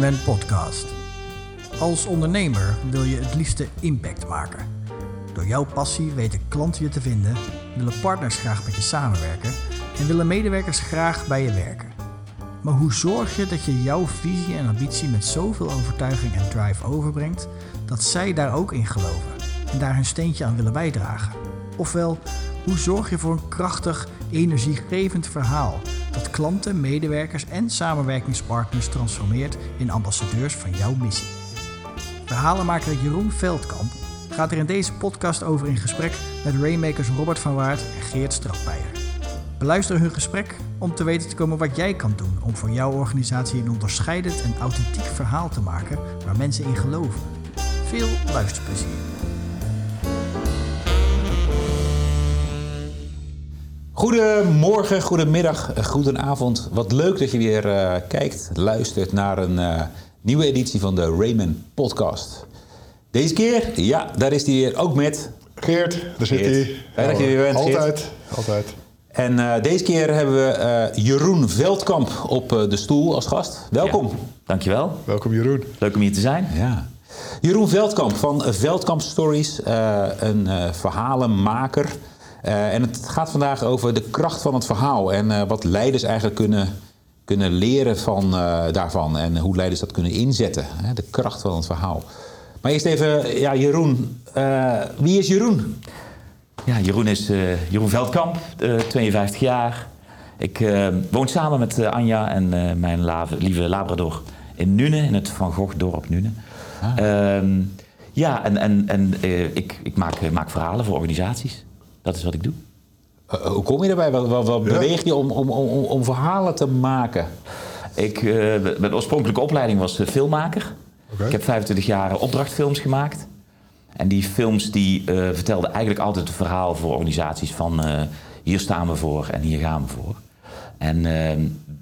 Rayman Podcast. Als ondernemer wil je het liefste impact maken. Door jouw passie weten klanten je te vinden, willen partners graag met je samenwerken en willen medewerkers graag bij je werken. Maar hoe zorg je dat je jouw visie en ambitie met zoveel overtuiging en drive overbrengt dat zij daar ook in geloven en daar hun steentje aan willen bijdragen? Ofwel, hoe zorg je voor een krachtig, energiegevend verhaal dat klanten, medewerkers en samenwerkingspartners transformeert in ambassadeurs van jouw missie? Verhalenmaker Jeroen Veldkamp gaat er in deze podcast over in gesprek met Rainmakers Robert van Waard en Geert Strapmeijer. Beluister hun gesprek om te weten te komen wat jij kan doen om voor jouw organisatie een onderscheidend en authentiek verhaal te maken waar mensen in geloven. Veel luisterplezier. Goedemorgen, goedemiddag, eh, goedenavond. Wat leuk dat je weer uh, kijkt, luistert naar een uh, nieuwe editie van de Rayman Podcast. Deze keer, ja, daar is hij weer ook met. Geert, daar zit hij. Fijn dat je weer bent, Altijd, Geert. altijd. En uh, deze keer hebben we uh, Jeroen Veldkamp op uh, de stoel als gast. Welkom. Ja, dankjewel. Welkom Jeroen. Leuk om hier te zijn. Ja. Jeroen Veldkamp van Veldkamp Stories, een verhalenmaker. En het gaat vandaag over de kracht van het verhaal en wat leiders eigenlijk kunnen, kunnen leren van, daarvan. En hoe leiders dat kunnen inzetten. Hè? De kracht van het verhaal. Maar eerst even, ja, Jeroen. wie is Jeroen? Ja, Jeroen is Jeroen Veldkamp, uh, 52 jaar. Ik woon samen met Anja en mijn lieve Labrador in Nune, in het Van Gogh dorp Nune. Ah. ja, en, en, en ik, ik maak, maak verhalen voor organisaties. Dat is wat ik doe. hoe kom je daarbij? Wat, wat, wat ja. beweeg je om, om, om, om verhalen te maken? Ik, mijn oorspronkelijke opleiding was filmmaker. Okay. Ik heb 25 jaar opdrachtfilms gemaakt. En die films die uh, vertelden eigenlijk altijd het verhaal voor organisaties van uh, hier staan we voor en hier gaan we voor. En uh,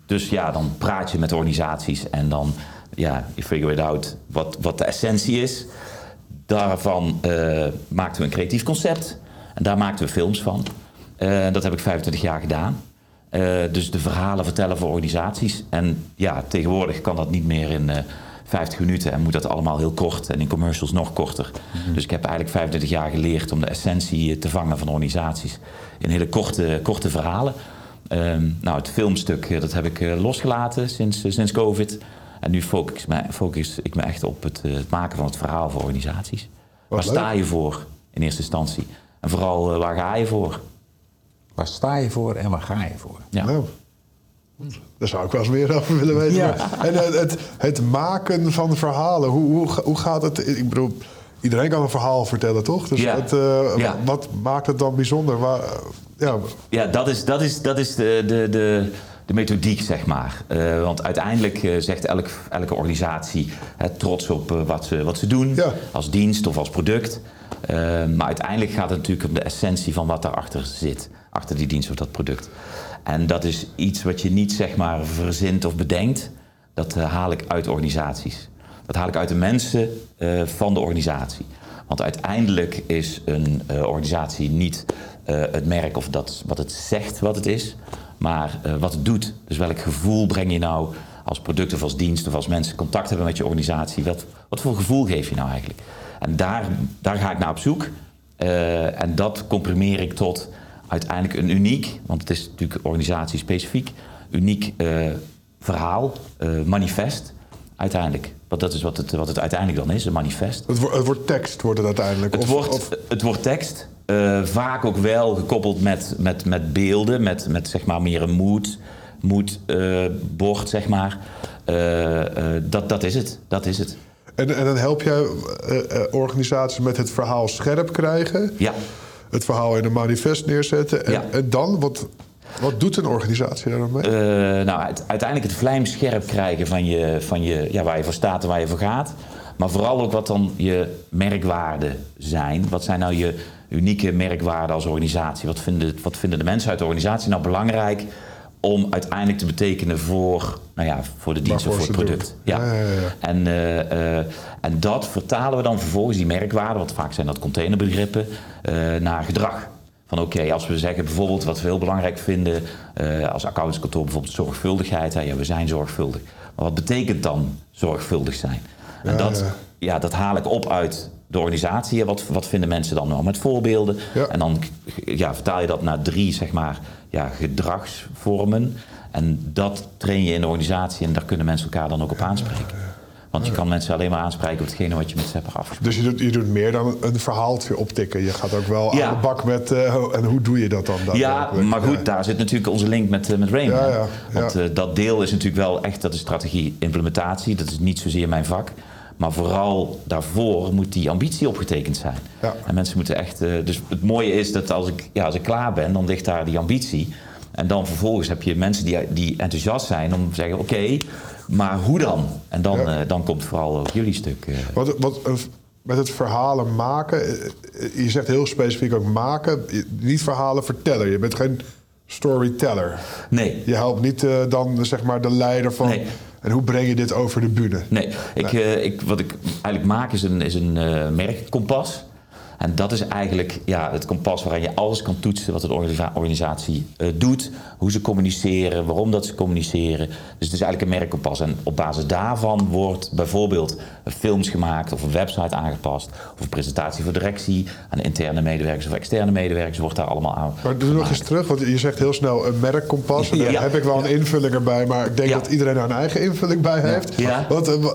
dus ja, dan praat je met organisaties en dan ja, je figure it out wat, wat de essentie is. Daarvan maakten we een creatief concept en daar maakten we films van. dat heb ik 25 jaar gedaan. dus de verhalen vertellen voor organisaties. En ja, tegenwoordig kan dat niet meer in 50 minuten en moet dat allemaal heel kort en in commercials nog korter. Mm-hmm. Dus ik heb eigenlijk 25 jaar geleerd om de essentie te vangen van organisaties in hele korte, korte verhalen. Um, nou, het filmstuk dat heb ik uh, losgelaten sinds, uh, sinds COVID. En nu focus, me, focus ik me echt op het, uh, het, maken van het verhaal voor organisaties. Wat waar leuk. sta je voor in eerste instantie? En vooral waar ga je voor? Waar sta je voor en waar ga je voor? Ja. Nou. Daar zou ik wel eens meer over willen weten. Ja. En het, het, het, maken van verhalen, hoe, hoe, hoe gaat het? Ik bedoel, iedereen kan een verhaal vertellen, toch? Dus ja. het, uh, ja. wat maakt het dan bijzonder? Waar, ja. ja, dat is, dat is, dat is de, de, de, de methodiek, zeg maar. Uh, want uiteindelijk uh, zegt elk, elke organisatie trots op wat, ze, wat ze doen, als dienst of als product. maar uiteindelijk gaat het natuurlijk om de essentie van wat daarachter zit, achter die dienst of dat product. En dat is iets wat je niet zeg maar verzint of bedenkt. Dat haal ik uit organisaties. Dat haal ik uit de mensen van de organisatie. Want uiteindelijk is een uh, organisatie niet het merk of dat, wat het zegt wat het is, maar wat het doet. Dus welk gevoel breng je nou als product of als dienst of als mensen contact hebben met je organisatie? Wat, wat voor gevoel geef je nou eigenlijk? En daar, daar ga ik naar op zoek. en dat comprimeer ik tot uiteindelijk een uniek, want het is natuurlijk organisatie-specifiek, uniek uh, verhaal, manifest. Uiteindelijk. Want dat is wat het, wat het uiteindelijk dan is, een manifest. Het, wo het wordt tekst, wordt het uiteindelijk? Het, of, wordt, of... het wordt tekst. Uh, vaak ook wel gekoppeld met, met, met beelden, met, met zeg maar meer een mood, moodbord, zeg maar. dat, dat is het. Dat is het. En, en dan help jij organisaties met het verhaal scherp krijgen? Ja het verhaal in een manifest neerzetten. En, ja. en dan, wat, wat doet een organisatie daar dan mee? Uh, nou, uiteindelijk het vlijm scherp krijgen van, je, van je, ja, waar je voor staat en waar je voor gaat. Maar vooral ook wat dan je merkwaarden zijn. Wat zijn nou je unieke merkwaarden als organisatie? Wat vinden, wat vinden de mensen uit de organisatie nou belangrijk om uiteindelijk te betekenen voor, nou ja, voor de dienst of voor het product. Ja. Ja, ja, ja. En, uh, uh, en dat vertalen we dan vervolgens, die merkwaarden, want vaak zijn dat containerbegrippen, naar gedrag. Van oké, okay, als we zeggen bijvoorbeeld wat we heel belangrijk vinden als accountskantoor, bijvoorbeeld zorgvuldigheid. Hè, ja, we zijn zorgvuldig. Maar wat betekent dan zorgvuldig zijn? En dat, ja. ja, dat haal ik op uit de organisatie. Wat, wat vinden mensen dan nou met voorbeelden? Ja. En dan ja, vertaal je dat naar drie zeg maar, ja, gedragsvormen. En dat train je in de organisatie en daar kunnen mensen elkaar dan ook op aanspreken. Want je kan mensen alleen maar aanspreken op hetgene wat je met ze hebt afgesproken. Dus je doet, je doet meer dan een verhaaltje optikken. Je gaat ook wel Ja. aan de bak met... eh, en hoe doe je dat dan? Ja, maar goed, Ja. daar zit natuurlijk onze link met, eh, met Raymond. Ja, ja, Want eh, dat deel is natuurlijk wel echt, dat is strategie implementatie. Dat is niet zozeer mijn vak. Maar vooral daarvoor moet die ambitie opgetekend zijn. Ja. En mensen moeten echt... dus het mooie is dat als ik, ja, als ik klaar ben, dan ligt daar die ambitie. En dan vervolgens heb je mensen die, die enthousiast zijn om te zeggen... oké, maar hoe dan? En dan, Ja. eh, dan komt vooral ook jullie stuk. eh. Wat, wat, eh, met het verhalen maken, je zegt heel specifiek ook maken, niet verhalen vertellen. Je bent geen storyteller. nee, Je helpt niet dan zeg maar de leider van. Nee. En hoe breng je dit over de bühne? Nee, ik, ik, wat ik eigenlijk maak is een, is een merkkompas. En dat is eigenlijk ja, het kompas waarin je alles kan toetsen wat de organisa- organisatie eh, doet. Hoe ze communiceren, waarom dat ze communiceren. Dus het is eigenlijk een merkkompas. En op basis daarvan wordt bijvoorbeeld films gemaakt of een website aangepast. Of een presentatie voor directie aan interne medewerkers of externe medewerkers wordt daar allemaal aan. Maar doe nog eens terug, want je zegt heel snel een merkkompas. En daar Ja. heb ik wel een invulling erbij, maar ik denk Ja. dat iedereen daar een eigen invulling bij heeft. Ja. Want eh, eh,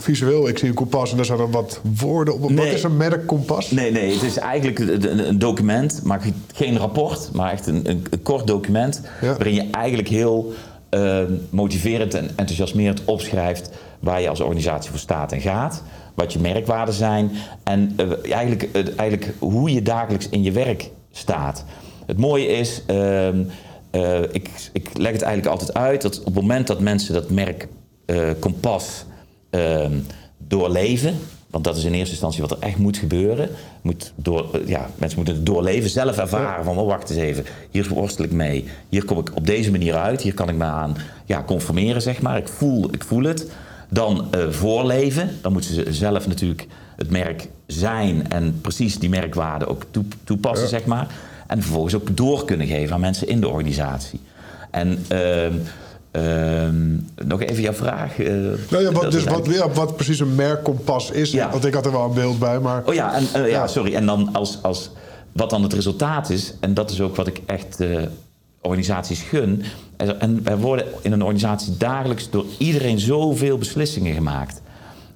visueel, ik zie een kompas en daar staan dan wat woorden op. Wat is een merkkompas? Nee, nee, het is eigenlijk een, document, maar geen rapport, maar echt een, een, een kort document. Ja. Waarin je eigenlijk heel eh, motiverend en enthousiasmerend opschrijft waar je als organisatie voor staat en gaat. Wat je merkwaarden zijn en eh, eigenlijk, eigenlijk hoe je dagelijks in je werk staat. Het mooie is, ehm, eh, ik, ik leg het eigenlijk altijd uit dat op het moment dat mensen dat merk eh, kompas ehm, doorleven. Want dat is in eerste instantie wat er echt moet gebeuren. Moet door, eh, ja, mensen moeten het doorleven, zelf ervaren. Van, oh, wacht eens even, hier worstel ik mee. Hier kom ik op deze manier uit. Hier kan ik me aan ja, conformeren, zeg maar. Ik voel, ik voel het. Dan eh, voorleven. Dan moeten ze zelf natuurlijk het merk zijn... en precies die merkwaarden ook toe- toepassen, zeg maar. En vervolgens ook door kunnen geven aan mensen in de organisatie. En... ehm, ehm, nog even jouw vraag. Nou ja, dat wat, dus wat, ja, wat precies een merkkompas is. Ja. Want ik had er wel een beeld bij, maar... Oh ja, en, eh, ja, sorry. En dan als, als wat dan het resultaat is, en dat is ook wat ik echt eh, organisaties gun. En, en er worden in een organisatie dagelijks door iedereen zoveel beslissingen gemaakt.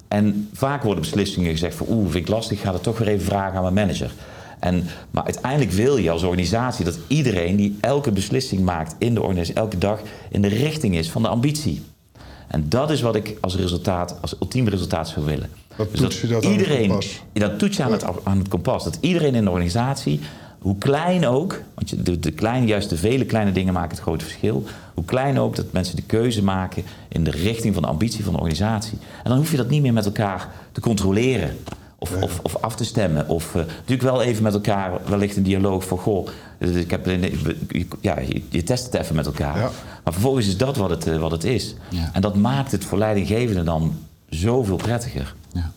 En vaak worden beslissingen gezegd van oeh, vind ik lastig, ik ga het toch weer even vragen aan mijn manager. En, maar uiteindelijk wil je als organisatie dat iedereen die elke beslissing maakt in de organisatie, elke dag, in de richting is van de ambitie. En dat is wat ik als resultaat, als ultiem resultaat zou willen. Dat Dus toets je dat aan het iedereen, kompas. ja, dat toets je aan, het, aan het kompas. Dat iedereen in de organisatie, hoe klein ook, want de kleine, juist de vele kleine dingen maken het grote verschil. Hoe klein ook dat mensen de keuze maken in de richting van de ambitie van de organisatie. En dan hoef je dat niet meer met elkaar te controleren. Of, of, of af te stemmen. Of eh, natuurlijk wel even met elkaar, wellicht een dialoog van goh, dus ik heb, ja, je, je test het even met elkaar. Ja. Maar vervolgens is dat wat het, eh, wat het is. Ja. En dat maakt het voor leidinggevenden dan zoveel prettiger. Ja.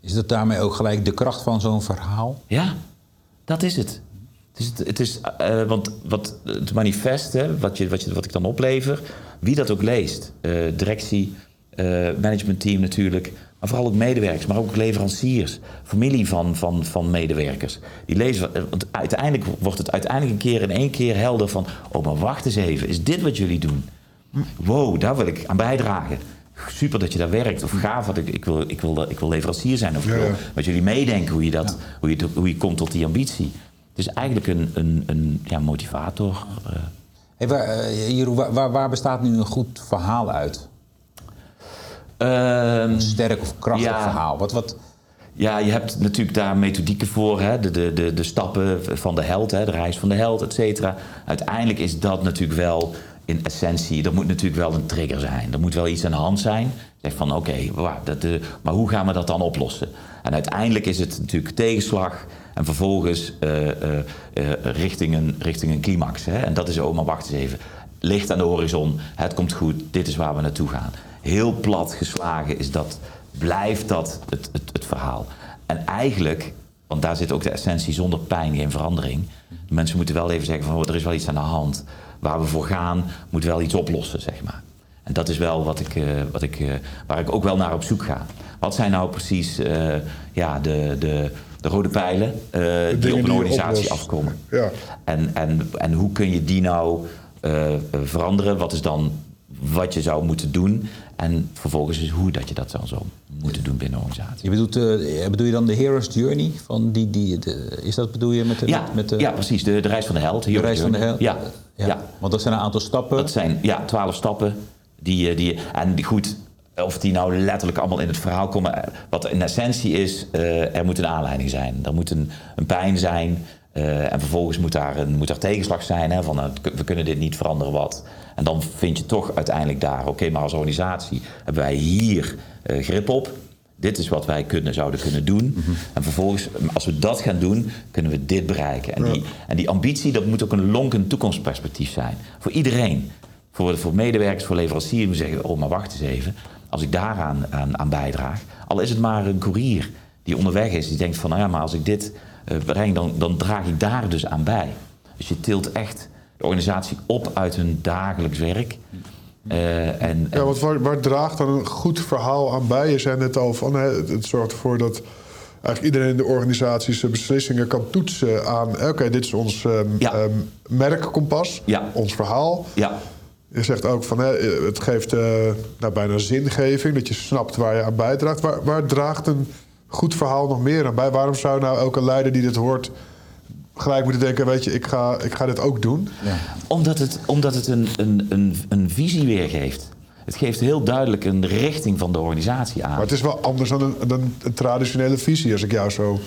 Is dat daarmee ook gelijk de kracht van zo'n verhaal? Ja, dat is het. Het is, het is eh, want wat het manifest, hè, wat, je, wat, je, wat ik dan oplever, wie dat ook leest, directie, managementteam natuurlijk, maar vooral ook medewerkers, maar ook leveranciers, familie van, van, van medewerkers. Die lezen, eh, want uiteindelijk wordt het uiteindelijk een keer in één keer helder van, oh maar wacht eens even, is dit wat jullie doen? Wow, daar wil ik aan bijdragen. Super dat je daar werkt. Of gaaf, wat ik, ik, wil, ik, wil, ik wil leverancier zijn. Of Ja, met jullie meedenken hoe je, dat, hoe je, hoe je komt tot die ambitie. Het is eigenlijk een, een, een ja, motivator. eh. Hey, waar, eh, Jeroen, waar, waar bestaat nu een goed verhaal uit? Ehm, Een sterk of krachtig Ja. verhaal? Wat, wat, ja, je hebt natuurlijk daar methodieken voor. Hè? De, de, de, de stappen van de held, hè? de reis van de held, et cetera. Uiteindelijk is dat natuurlijk wel in essentie... er moet natuurlijk wel een trigger zijn. Er moet wel iets aan de hand zijn. Zeg van, oké, eh, maar hoe gaan we dat dan oplossen? En uiteindelijk is het natuurlijk tegenslag... en vervolgens eh, eh, richting, een, richting een climax. Hè? En dat is, oh, maar wacht eens even. Licht aan de horizon, het komt goed, dit is waar we naartoe gaan. Heel plat geslagen is dat, blijft dat het, het, het verhaal. En eigenlijk, want daar zit ook de essentie zonder pijn, geen verandering. De mensen moeten wel even zeggen van, oh, er is wel iets aan de hand. Waar we voor gaan, moet wel iets oplossen, zeg maar. En dat is wel wat ik, wat ik, waar ik ook wel naar op zoek ga. Wat zijn nou precies ja, de, de, de rode pijlen die op een organisatie afkomen? Ja. En, en, en hoe kun je die nou veranderen? Wat is dan wat je zou moeten doen. En vervolgens is hoe dat je dat dan zou moeten doen binnen een organisatie. Je bedoelt, uh, bedoel je dan de Hero's Journey? Van die, die, de, is dat bedoel je met de... Ja, met de, ja precies. De, de reis van de held. De reis van de held? Ja. ja. ja. Want dat zijn een aantal stappen. Dat zijn, ja, twaalf stappen. Die, eh, die, en die goed, of die nou letterlijk allemaal in het verhaal komen. Wat in essentie is, uh, er moet een aanleiding zijn. Er moet een, een pijn zijn. Uh, en vervolgens moet daar, een, moet daar tegenslag zijn. Hè, van we kunnen dit niet veranderen wat. En dan vind je toch uiteindelijk daar, oké, maar als organisatie hebben wij hier uh, grip op. Dit is wat wij kunnen, zouden kunnen doen. Mm -hmm. En vervolgens, als we dat gaan doen, kunnen we dit bereiken. En, ja. die, en die ambitie, dat moet ook een lonkend toekomstperspectief zijn. Voor iedereen. Voor, voor medewerkers, voor leveranciers. We zeggen, oh, maar wacht eens even. Als ik daaraan aan, aan bijdraag. Al is het maar een courier die onderweg is. Die denkt van, nou ja, maar als ik dit uh, breng, dan, dan draag ik daar dus aan bij. Dus je tilt echt de organisatie op uit hun dagelijks werk. Uh, en, ja, want waar, waar, draagt dan een goed verhaal aan bij? Je zei net al van hè, het zorgt ervoor dat eigenlijk iedereen in de organisatie zijn beslissingen kan toetsen aan: oké, okay, dit is ons um, Ja. um, merkkompas, Ja. ons verhaal. ja, Je zegt ook van hè, het geeft eh, nou, bijna zingeving, dat je snapt waar je aan bijdraagt. Waar, waar draagt een goed verhaal nog meer aan bij? Waarom zou nou elke leider die dit hoort gelijk moeten denken: weet je, ik ga, ik ga dit ook doen? Omdat het, omdat het een, een, een, een visie weergeeft. Het geeft heel duidelijk een richting van de organisatie aan. Maar het is wel anders dan een, dan een traditionele visie, als ik jou zo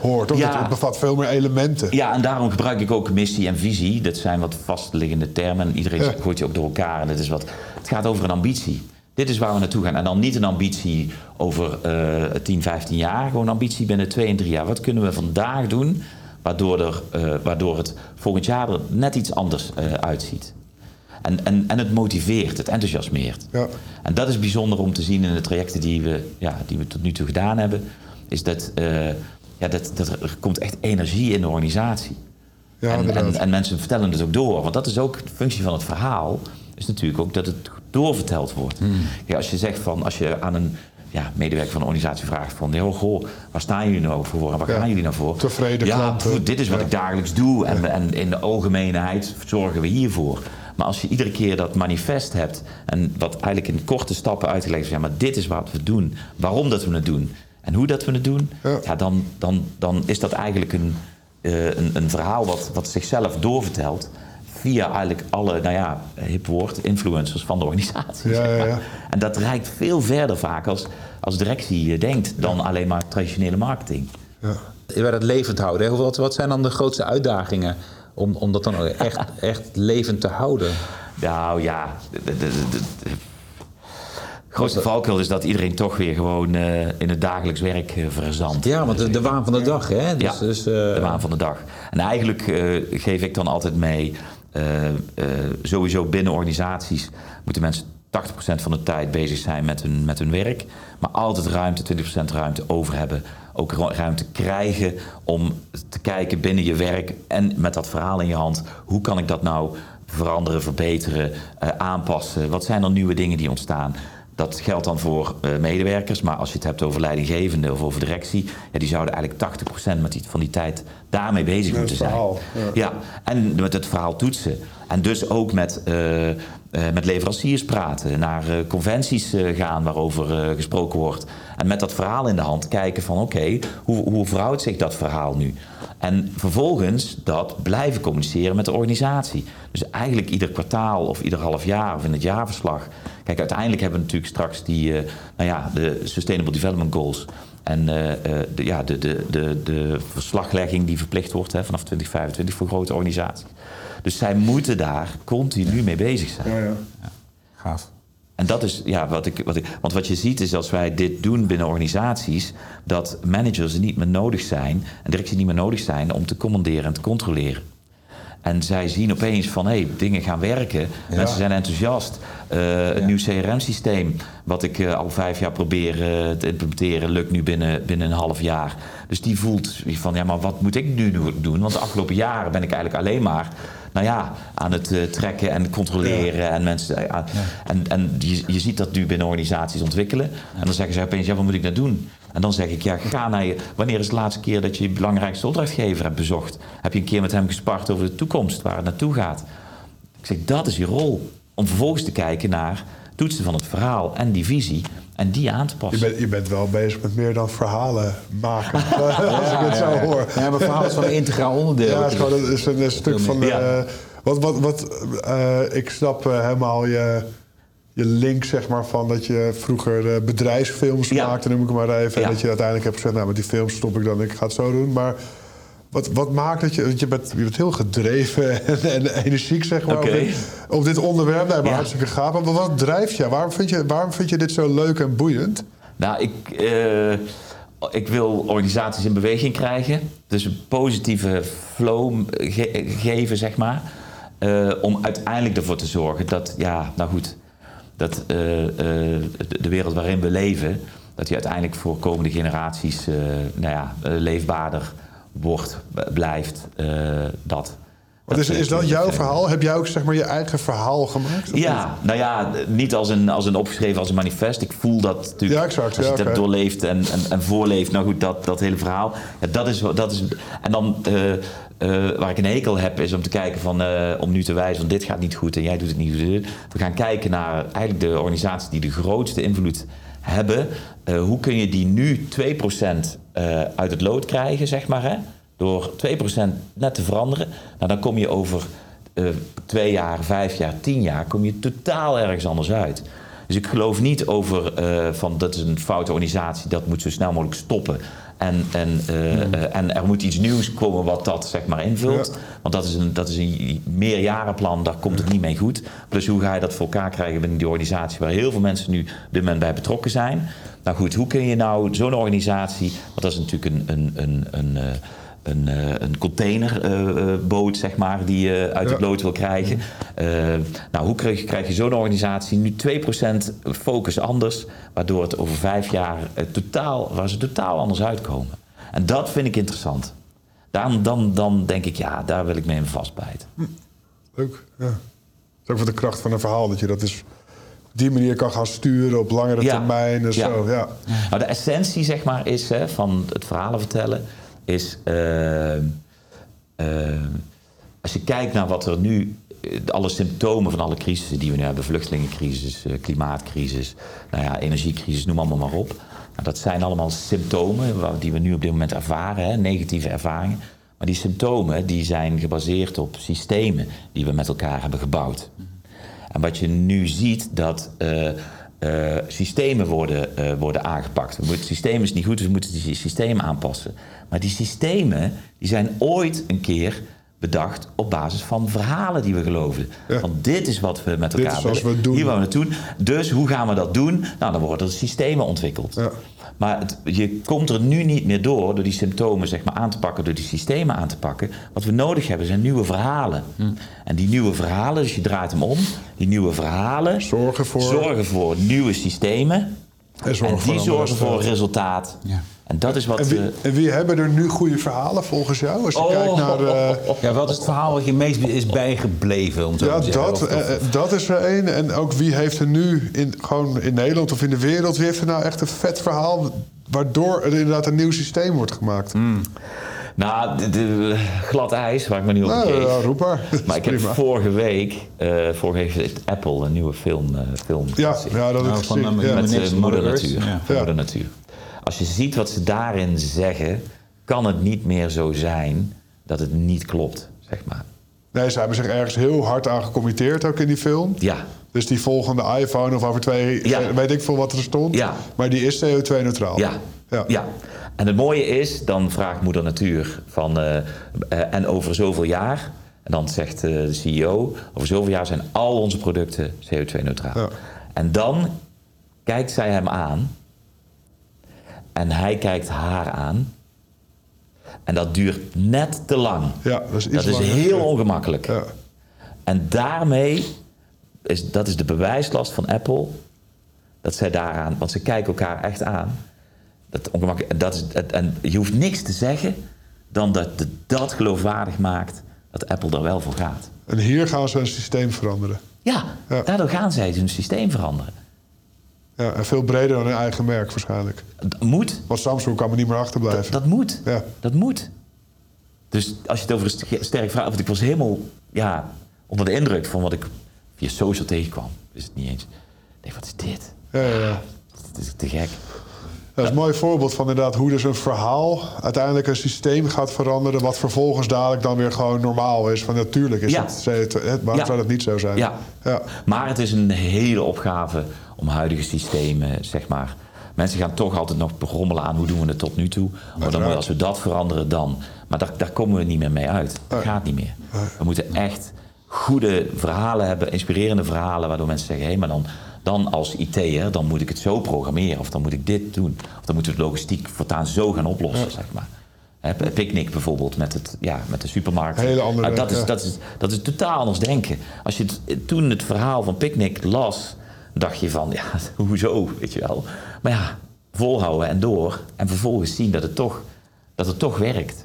hoor. Toch? Ja. Het, bevat veel meer elementen. Ja, en daarom gebruik ik ook missie en visie. Dat zijn wat vastliggende termen. En iedereen Ja. gooit die ook door elkaar. En het, is wat, het gaat over een ambitie. Dit is waar we naartoe gaan. En dan niet een ambitie over eh 10, 15 jaar. Gewoon een ambitie binnen 2 en 3 jaar. Wat kunnen we vandaag doen waardoor, er, eh, waardoor het volgend jaar er net iets anders eh, uitziet? En, en, en het motiveert, het enthousiasmeert. Ja. En dat is bijzonder om te zien in de trajecten die we, ja, die we tot nu toe gedaan hebben. Is dat, eh, ja, dat, dat er komt echt energie in de organisatie. Ja, en, en, en mensen vertellen het ook door. Want dat is ook de functie van het verhaal. Is natuurlijk ook dat het doorverteld wordt. Ja, als je zegt van, als je aan een ja, medewerker van een organisatie vraagt van, joh, goh, waar staan jullie nou voor en waar Ja. gaan jullie nou voor? Tevreden ja, klanten. dit is wat Ja. ik dagelijks doe en, en in de algemeenheid zorgen we hiervoor. Maar als je iedere keer dat manifest hebt en wat eigenlijk in korte stappen uitgelegd is, ja, maar dit is wat we doen, waarom dat we het doen en hoe dat we het doen, Ja. ja. dan, dan, dan is dat eigenlijk een, eh, een, een verhaal wat, wat zichzelf doorvertelt via eigenlijk alle, nou ja, hip woord, influencers van de organisatie. Ja, zeg ja, maar. ja. En dat reikt veel verder vaak als, als directie eh, denkt dan alleen maar traditionele marketing. Ja. Bij dat levend houden, hè? wat, wat zijn dan de grootste uitdagingen om, om dat dan echt, echt levend te houden? Nou ja, de, de, de, de- de grootste valkuil is dat iedereen toch weer gewoon eh, in het dagelijks werk eh, verzandt. Ja, want de, de waan van de dag, hè? Dus, Ja, dus, eh, de waan van de dag. En eigenlijk eh, geef ik dan altijd mee, sowieso binnen organisaties moeten mensen 80% van de tijd bezig zijn met hun, met hun werk. Maar altijd ruimte, 20% ruimte over hebben. Ook ru- ruimte krijgen om te kijken binnen je werk en met dat verhaal in je hand. Hoe kan ik dat nou veranderen, verbeteren, eh, aanpassen? Wat zijn er nieuwe dingen die ontstaan? Dat geldt dan voor eh, medewerkers, maar als je het hebt over leidinggevende of over directie, ja, die zouden eigenlijk 80% met die, van die tijd daarmee bezig Met moeten verhaal, zijn. ja. Ja, en met het verhaal toetsen. En dus ook met, eh, met leveranciers praten, naar eh, conventies eh, gaan waarover eh, gesproken wordt. En met dat verhaal in de hand kijken van oké, hoe, hoe verhoudt zich dat verhaal nu? En vervolgens dat blijven communiceren met de organisatie. Dus eigenlijk ieder kwartaal of ieder half jaar of in het jaarverslag. Kijk, uiteindelijk hebben we natuurlijk straks die, eh, nou ja, de Sustainable Development Goals. En eh, eh, de, ja, de, de, de, de verslaglegging die verplicht wordt hè, vanaf 2025 voor grote organisaties. Dus zij moeten daar continu mee bezig zijn. Ja, ja. Gaaf. En dat is, ja, wat ik, wat ik. Want wat je ziet is als wij dit doen binnen organisaties. dat managers niet meer nodig zijn. en directies niet meer nodig zijn om te commanderen en te controleren. En zij zien opeens van, hé, hey, dingen gaan werken. Mensen zijn enthousiast. Uh, een nieuw CRM-systeem, wat ik uh, al vijf jaar probeer uh, te implementeren, lukt nu binnen, binnen een half jaar. Dus die voelt van, ja, maar wat moet ik nu doen? Want de afgelopen jaren ben ik eigenlijk alleen maar nou ja, aan het uh, trekken en controleren. Ja. En, mensen, uh, ja. en, en je, je ziet dat nu binnen organisaties ontwikkelen. En dan zeggen ze opeens, ja, wat moet ik nou doen? En dan zeg ik, ja, ga naar je. Wanneer is de laatste keer dat je je belangrijkste opdrachtgever hebt bezocht? Heb je een keer met hem gespart over de toekomst, waar het naartoe gaat? Ik zeg, dat is je rol. Om vervolgens te kijken naar toetsen van het verhaal en die visie en die aan te passen. Je bent, je bent wel bezig met meer dan verhalen maken, als ik het zo hoor. Ja, maar verhaal is van een integraal onderdeel. Ja, het is, gewoon een, is een, een stuk van... Ja. Uh, wat, wat, wat, uh, ik snap uh, helemaal je, je link, zeg maar, van dat je vroeger bedrijfsfilms ja. maakte, noem ik het maar even. Ja. En dat je uiteindelijk hebt gezegd, nou, met die films stop ik dan, ik ga het zo doen. Maar wat, wat maakt dat je... Want je bent, je bent heel gedreven en, en energiek, zeg maar, okay. op, dit, op dit onderwerp. Nee, maar ja. hartstikke gaaf. Maar wat drijft je? Waarom vind je, waarom vind je dit zo leuk en boeiend? Nou, ik... Uh, ik wil organisaties in beweging krijgen. Dus een positieve flow ge geven, zeg maar. Uh, om uiteindelijk ervoor te zorgen dat, ja, nou goed... dat uh, de wereld waarin we leven... dat die uiteindelijk voor komende generaties nou ja, leefbaarder wordt, blijft, uh, dat. Wat is, is dat jouw verhaal? Heb jij ook zeg maar je eigen verhaal gemaakt? Ja, nou ja, niet als een, als een opgeschreven als een manifest. Ik voel dat natuurlijk ja, exact, als je ja, het okay. doorleefd en, en, en, voorleeft. Nou goed, dat, dat hele verhaal. Ja, dat is, dat is, en dan uh, uh, waar ik een hekel heb is om te kijken van, uh, om nu te wijzen van dit gaat niet goed en jij doet het niet goed. We gaan kijken naar eigenlijk de organisaties die de grootste invloed hebben. Hoe kun je die nu 2% uh, uit het lood krijgen, zeg maar, hè? Door 2% net te veranderen. Nou, dan kom je over uh, twee jaar, vijf jaar, tien jaar, kom je totaal ergens anders uit. Dus ik geloof niet over uh, van dat is een foute organisatie, dat moet zo snel mogelijk stoppen. En, en, uh, mm. uh, en er moet iets nieuws komen wat dat zeg maar invult. Ja. Want dat is, een, dat is een meerjarenplan, daar komt het niet mee goed. Plus hoe ga je dat voor elkaar krijgen binnen die organisatie waar heel veel mensen nu dit moment bij betrokken zijn. Nou goed, hoe kun je nou zo'n organisatie, want dat is natuurlijk een, een, een, een een, een containerboot, uh, zeg maar, die je uit het lood wil krijgen. Nou, hoe krijg, krijg je zo'n organisatie nu 2% focus anders, waardoor het over vijf jaar totaal, waar ze totaal anders uitkomen. En dat vind ik interessant. Dan, dan, dan denk ik, ja, daar wil ik mee vastbijten. Hm. Leuk, ja. Is ook de kracht van een verhaal dat je dat dus op die manier kan gaan sturen op langere ja. termijn en ja. zo. Ja. Nou, de essentie, zeg maar, is hè, van het verhalen vertellen is uh, uh, als je kijkt naar wat er nu, alle symptomen van alle crisissen die we nu hebben, vluchtelingencrisis, uh, klimaatcrisis, nou ja, energiecrisis, noem allemaal maar op. Nou, dat zijn allemaal symptomen die we nu op dit moment ervaren, hè, negatieve ervaringen. Maar die symptomen die zijn gebaseerd op systemen die we met elkaar hebben gebouwd. En wat je nu ziet, dat uh, systemen worden, uh, worden aangepakt. Het systeem is niet goed, dus we moeten die systemen aanpassen. Maar die systemen die zijn ooit een keer bedacht op basis van verhalen die we geloofden. Ja. Want dit is wat we met elkaar dit is we doen. Hier gaan we het doen. Dus hoe gaan we dat doen? Nou, dan worden er systemen ontwikkeld. Ja. Maar het, je komt er nu niet meer door door die symptomen zeg maar, aan te pakken, door die systemen aan te pakken. Wat we nodig hebben zijn nieuwe verhalen. Hm. En die nieuwe verhalen, dus je draait hem om, die nieuwe verhalen zorgen voor, zorgen voor nieuwe systemen. En, en die zorgen voor resultaat. Ja. En dat is wat. En wie, en wie, hebben er nu goede verhalen volgens jou? Als je oh, kijkt naar. Uh... Ja, wat is het verhaal wat je meest is bijgebleven? Om zo ja, te dat, of, of, dat is er één. En ook wie heeft er nu, in, gewoon in Nederland of in de wereld, wie heeft er nou echt een vet verhaal. waardoor er inderdaad een nieuw systeem wordt gemaakt? Mm. Nou, de, de, glad ijs, waar ik me nu op nou, geef. Ja, roep maar. Maar ik heb vorige week, uh, vorige week heeft Apple een nieuwe film, uh, film ja, ja, dat nou, ik van, gezien. ja. met uh, Moeder. Natuur. Ja. Van Moeder Natuur. Als je ziet wat ze daarin zeggen, kan het niet meer zo zijn dat het niet klopt, zeg maar. Nee, ze hebben zich ergens heel hard aan gecommitteerd, ook in die film. Ja. Dus die volgende iPhone of over twee, Ja. weet ik veel wat er stond. Ja. Maar die is CO2-neutraal. Ja. Ja. En het mooie is, dan vraagt Moeder Natuur van, uh, uh, en over zoveel jaar, en dan zegt uh, de CEO, over zoveel jaar zijn al onze producten CO2-neutraal. Ja. En dan kijkt zij hem aan en hij kijkt haar aan. En dat duurt net te lang. Ja, dat is iets Dat is heel Ja. ongemakkelijk. Ja. En daarmee, is, dat is de bewijslast van Apple, dat zij daaraan, want ze kijken elkaar echt aan. Dat en, dat is, het- en je hoeft niks te zeggen dan dat de- dat geloofwaardig maakt dat Apple er wel voor gaat. En hier gaan ze een systeem veranderen. Ja, Ja. daardoor gaan zij hun systeem veranderen. Ja, en veel breder dan hun eigen merk waarschijnlijk. Dat moet. Want Samsung kan er niet meer achterblijven. Dat moet. Ja. Dat moet. Dus als je het over een st- sterk verhaal... Want ik was helemaal ja, onder de indruk van wat ik via social tegenkwam. Is het niet eens. Ik denk, wat is dit? Ja, ja, ja. Dit is te gek. Dat is een mooi voorbeeld van inderdaad hoe dus een verhaal uiteindelijk een systeem gaat veranderen. wat vervolgens dadelijk dan weer gewoon normaal is. Van natuurlijk is Ja. het, het, het- waarom Ja. zou dat niet zo zijn? Ja. ja. Maar het is een hele opgave om huidige systemen, zeg maar... Mensen gaan toch altijd nog rommelen aan hoe doen we het tot nu toe. Maar dan moet, als we dat veranderen, dan. Maar daar, daar komen we niet meer mee uit. Dat gaat niet meer. We moeten echt goede verhalen hebben, inspirerende verhalen... waardoor mensen zeggen, hé, maar dan, dan als IT'er... dan moet ik het zo programmeren, of dan moet ik dit doen. Of dan moeten we het logistiek voortaan zo gaan oplossen, zeg maar. Hè, P- Picnic bijvoorbeeld met, het, ja, met de supermarkt. Hele andere- dat, is, ja. dat, is, dat is totaal anders denken. Als je het, toen het verhaal van Picnic las, dacht je van, ja, hoezo, weet je wel. Maar ja, volhouden en door. En vervolgens zien dat het toch, dat het toch werkt.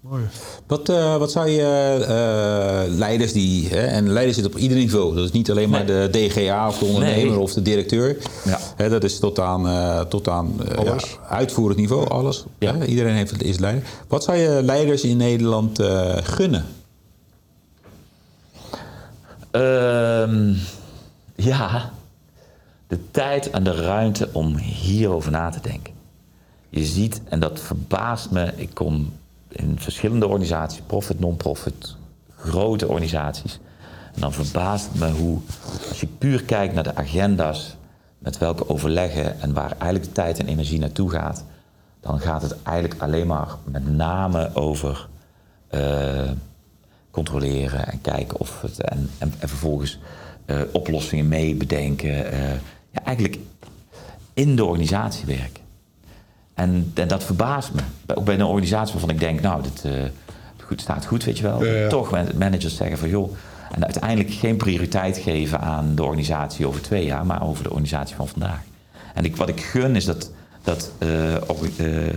Mooi. Wat, eh, wat zou je eh, leiders die, hè, en leiders zitten op ieder niveau, dat is niet alleen maar de DGA of de ondernemer Nee. of de directeur, Ja. hè, dat is tot aan, eh, tot aan eh, ja, uitvoerend niveau, alles. Ja. Hè, iedereen heeft, is leider. Wat zou je leiders in Nederland eh, gunnen? Ehm, ja, de tijd en de ruimte om hierover na te denken. Je ziet, en dat verbaast me, ik kom in verschillende organisaties, profit, non-profit, grote organisaties. En dan verbaast het me hoe, als je puur kijkt naar de agenda's, met welke overleggen en waar eigenlijk de tijd en energie naartoe gaat, dan gaat het eigenlijk alleen maar met name over eh, controleren en kijken of het. En, en, en vervolgens eh, oplossingen mee bedenken. eh, ja, eigenlijk in de organisatie werken. En, en dat verbaast me. Ook bij een organisatie waarvan ik denk, nou, dit eh, goed, staat goed, weet je wel. Ja, ja. Toch man- managers zeggen van, joh... En uiteindelijk geen prioriteit geven aan de organisatie over twee jaar... maar over de organisatie van vandaag. En ik, wat ik gun is dat, dat eh, eh,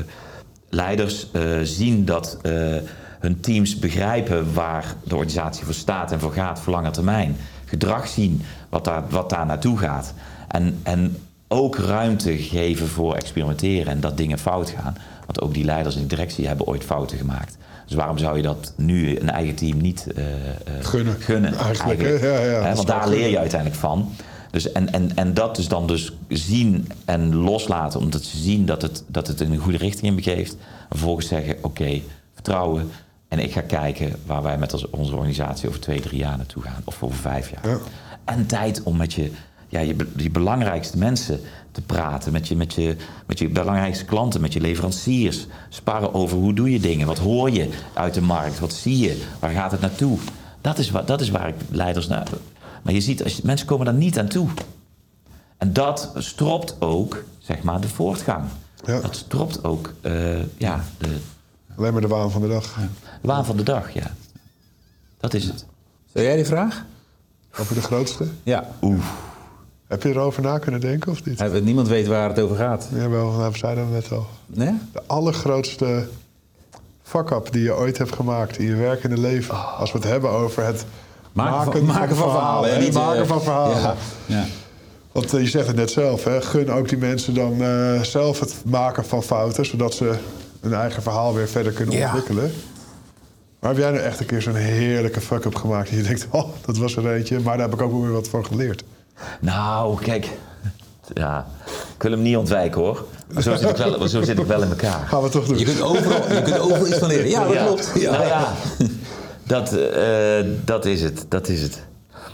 leiders zien dat hun teams begrijpen... waar de organisatie voor staat en voor gaat voor lange termijn. Gedrag zien wat daar, wat daar naartoe gaat. En, en ook ruimte geven voor experimenteren en dat dingen fout gaan. Want ook die leiders en die directie hebben ooit fouten gemaakt. Dus waarom zou je dat nu een eigen team niet eh, eh, Gunnen. gunnen? Eigenlijk? Ja, ja, want daar leer je uiteindelijk van. Dus en, en, en dat dus dan dus zien en loslaten, omdat ze zien dat het, dat het in een goede richting in begeeft. En vervolgens zeggen, oké, vertrouwen. En ik ga kijken waar wij met onze organisatie over twee, drie jaar naartoe gaan. Of over vijf jaar. Ja. En tijd om met je, ja, je, be- je belangrijkste mensen te praten. Met je, met, je, met je belangrijkste klanten, met je leveranciers. Sparren over hoe doe je dingen. Wat hoor je uit de markt? Wat zie je? Waar gaat het naartoe? Dat is, waar, dat is waar ik leiders naar... Maar je ziet, als je, mensen komen daar niet aan toe. En dat stropt ook, zeg maar, de voortgang. Ja. Dat stropt ook, eh, ja, de, Alleen maar de waan van de dag. de waan van de dag, ja. Dat is het. Stel jij die vraag? Over de grootste. Ja. Heb je erover na kunnen denken of niet? Eh, Niemand weet waar het over gaat. Jawel, nou, we zeiden het net al. Nee? De allergrootste fuck-up die je ooit hebt gemaakt in je werkende leven. Als we het hebben over het Maken, van, maken van verhalen. Niet, eh, maken van verhalen. Ja. ja. Want eh, je zegt het net zelf, hè? gun ook die mensen dan eh, zelf het maken van fouten, zodat ze hun eigen verhaal weer verder kunnen Ja. ontwikkelen. Maar heb jij nou echt een keer zo'n heerlijke fuck-up gemaakt? En je denkt, oh, dat was er eentje, maar daar heb ik ook wel weer wat van geleerd. Nou, kijk. Ja, ik wil hem niet ontwijken hoor. Maar zo zit ik wel, zo zit ik wel in elkaar. Gaan we toch doen. Je kunt overal, je kunt overal iets van leren. Ja, dat klopt. Ja. Nou ja, dat, eh, dat is het. Dat is het.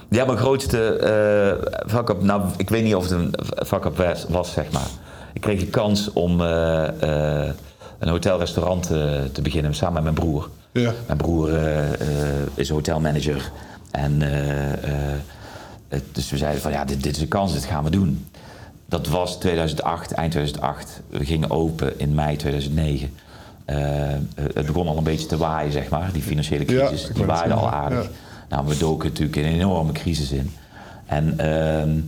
Ja, mijn grootste eh fuck-up... Nou, ik weet niet of het een fuck-up was, was, zeg maar. Ik kreeg de kans om eh, eh, een hotelrestaurant eh, te beginnen samen met mijn broer. Ja. Mijn broer is hotelmanager. En eh, eh, dus we zeiden van ja, dit, dit is een kans, dit gaan we doen. Dat was 2008, eind 2008. We gingen open in mei 2009. eh, het begon al een beetje te waaien, zeg maar. Die financiële crisis, die waaide al aardig. ja. Nou, we doken natuurlijk in een enorme crisis in. En ehm,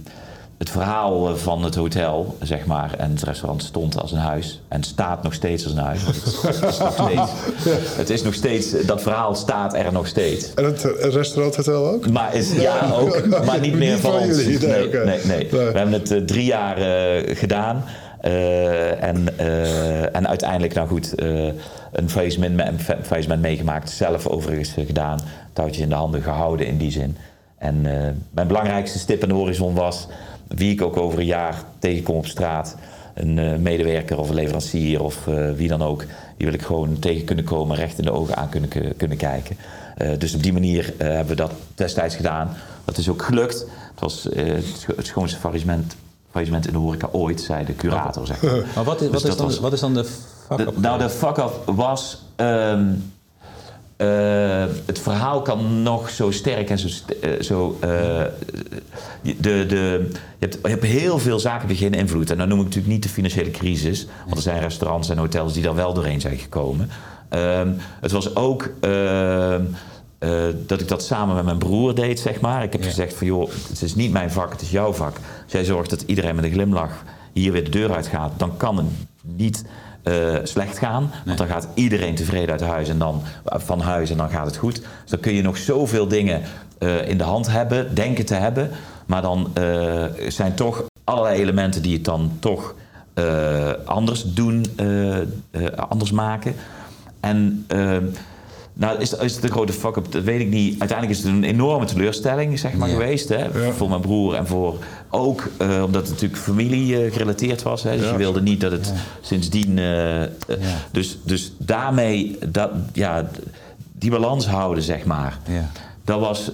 het verhaal van het hotel, zeg maar, en het restaurant stond als een huis. En staat nog steeds als een huis. want Het is, nog steeds, het is nog steeds, dat verhaal staat er nog steeds. En het eh, restauranthotel ook? Maar is, ja, ook, maar niet meer van, ons. nee, nee, nee. We hebben het eh, drie jaar eh, gedaan. Eh, en, eh, en uiteindelijk, nou goed, eh, een faillissement, meegemaakt. Zelf overigens eh, gedaan. Touwtjes in de handen gehouden in die zin. En eh, mijn belangrijkste stip aan de horizon was... wie ik ook over een jaar tegenkom op straat... een eh, medewerker of een leverancier of eh, wie dan ook... die wil ik gewoon tegen kunnen komen, recht in de ogen aan kunnen, kunnen kijken. Eh, dus op die manier hebben we dat destijds gedaan. Dat is ook gelukt. Het was het scho- het schoonste faillissement, faillissement in de horeca ooit, zei de curator. Zeg maar. Maar wat is, Dus wat is, dat dan, was- wat is dan de De- fuck-up? nou, de fuck-up was... ehm, eh, het verhaal kan nog zo sterk en zo... eh, zo eh, de, de, je, hebt, je hebt heel veel zaken die geen invloed. En dan noem ik natuurlijk niet de financiële crisis. Want er zijn restaurants en hotels die daar wel doorheen zijn gekomen. Ehm, het was ook... ehm, eh, dat ik dat samen met mijn broer deed, zeg maar. Ik heb Ja. gezegd van, joh, het is niet mijn vak, het is jouw vak. Als jij zorgt dat iedereen met een glimlach hier weer de deur uit gaat... dan kan het niet eh, slecht gaan. Want dan gaat iedereen tevreden uit huis en dan, van huis en dan gaat het goed. Dus dan kun je nog zoveel dingen eh, in de hand hebben, denken te hebben. Maar dan eh, zijn toch allerlei elementen die het dan toch anders doen, anders maken. En nou, is, is het een grote fuck-up? Dat weet ik niet. Uiteindelijk is het een enorme teleurstelling zeg maar, Ja. geweest. Hè? Voor mijn broer en voor ook eh, omdat het natuurlijk familie eh, gerelateerd was. Hè? Dus Ja. je wilde niet dat het sindsdien. eh, dus, dus daarmee dat, ja, die balans houden, zeg maar. Ja. Dat was.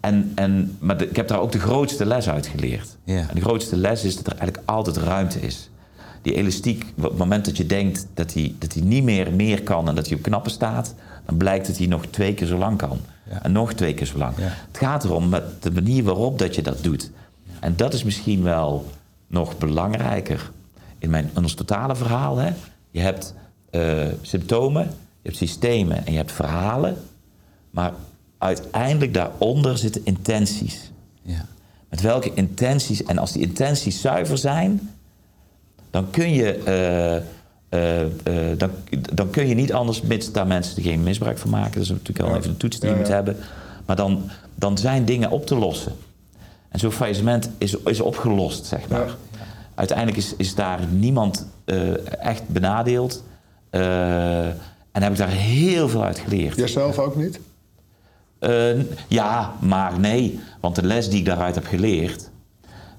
en, en, maar de- ik heb daar ook de grootste les uit geleerd. Ja. En de grootste les is dat er eigenlijk altijd ruimte is. Die elastiek, op het moment dat je denkt dat hij, dat hij niet meer meer kan en dat hij op knappen staat, dan blijkt dat hij nog twee keer zo lang kan. Ja. En nog twee keer zo lang. Ja. Het gaat erom met de manier waarop dat je dat doet. En dat is misschien wel nog belangrijker in, mijn, in ons totale verhaal. Hè? Je hebt eh, symptomen, je hebt systemen en je hebt verhalen. Maar uiteindelijk daaronder zitten intenties. Ja. Met welke intenties, en als die intenties zuiver zijn, dan kun je, eh, eh, eh, dan, dan kun je niet anders, mits daar mensen geen misbruik van maken. Dat is natuurlijk wel even een toets die je moet ja. hebben. Maar dan, dan zijn dingen op te lossen. En zo'n faillissement is, is opgelost, zeg maar. Uiteindelijk is, is daar niemand echt benadeeld. En heb ik daar heel veel uit geleerd. Jijzelf ook niet? Ja, maar nee. Want de les die ik daaruit heb geleerd...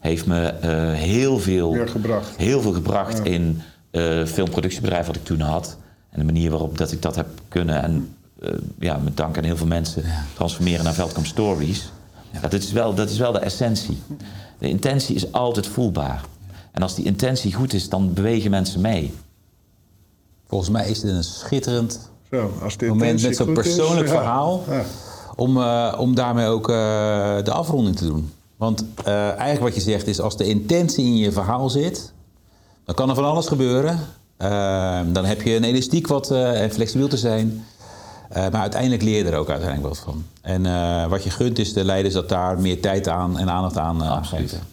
heeft me eh, heel veel... Gebracht. Heel veel gebracht in eh filmproductiebedrijf wat ik toen had. En de manier waarop dat ik dat heb kunnen... en eh, ja, met dank aan heel veel mensen... transformeren naar Veldkamp Stories. Ja. dat, is wel, dat is wel de essentie. De intentie is altijd voelbaar. En als die intentie goed is, dan bewegen mensen mee. Volgens mij is dit een schitterend Zo, als de moment met zo'n is, persoonlijk ja. verhaal. Ja. Om, eh, om daarmee ook eh, de afronding te doen. Want eh, eigenlijk wat je zegt is, als de intentie in je verhaal zit, dan kan er van alles gebeuren. Eh, dan heb je een elastiek wat, eh, en flexibel te zijn. Eh, maar uiteindelijk leer je er ook uiteindelijk wat van. En eh, wat je gunt is de leiders dat daar meer tijd aan en aandacht aan uh, Absoluut. geven.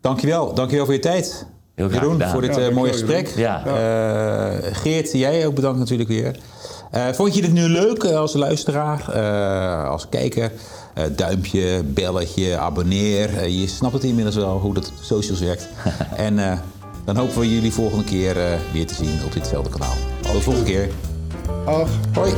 Dankjewel, dankjewel voor je tijd. Heel graag Jeroen, gedaan. voor dit Ja, mooie gesprek. Eh, Geert, jij ook bedankt natuurlijk weer. Eh, vond je dit nu leuk als luisteraar, eh, als kijker? Eh, duimpje, belletje, abonneer. Eh, je snapt het inmiddels wel hoe dat socials werkt. en eh, dan hopen we jullie volgende keer eh, weer te zien op ditzelfde kanaal. Tot de volgende keer. Ach. Hoi.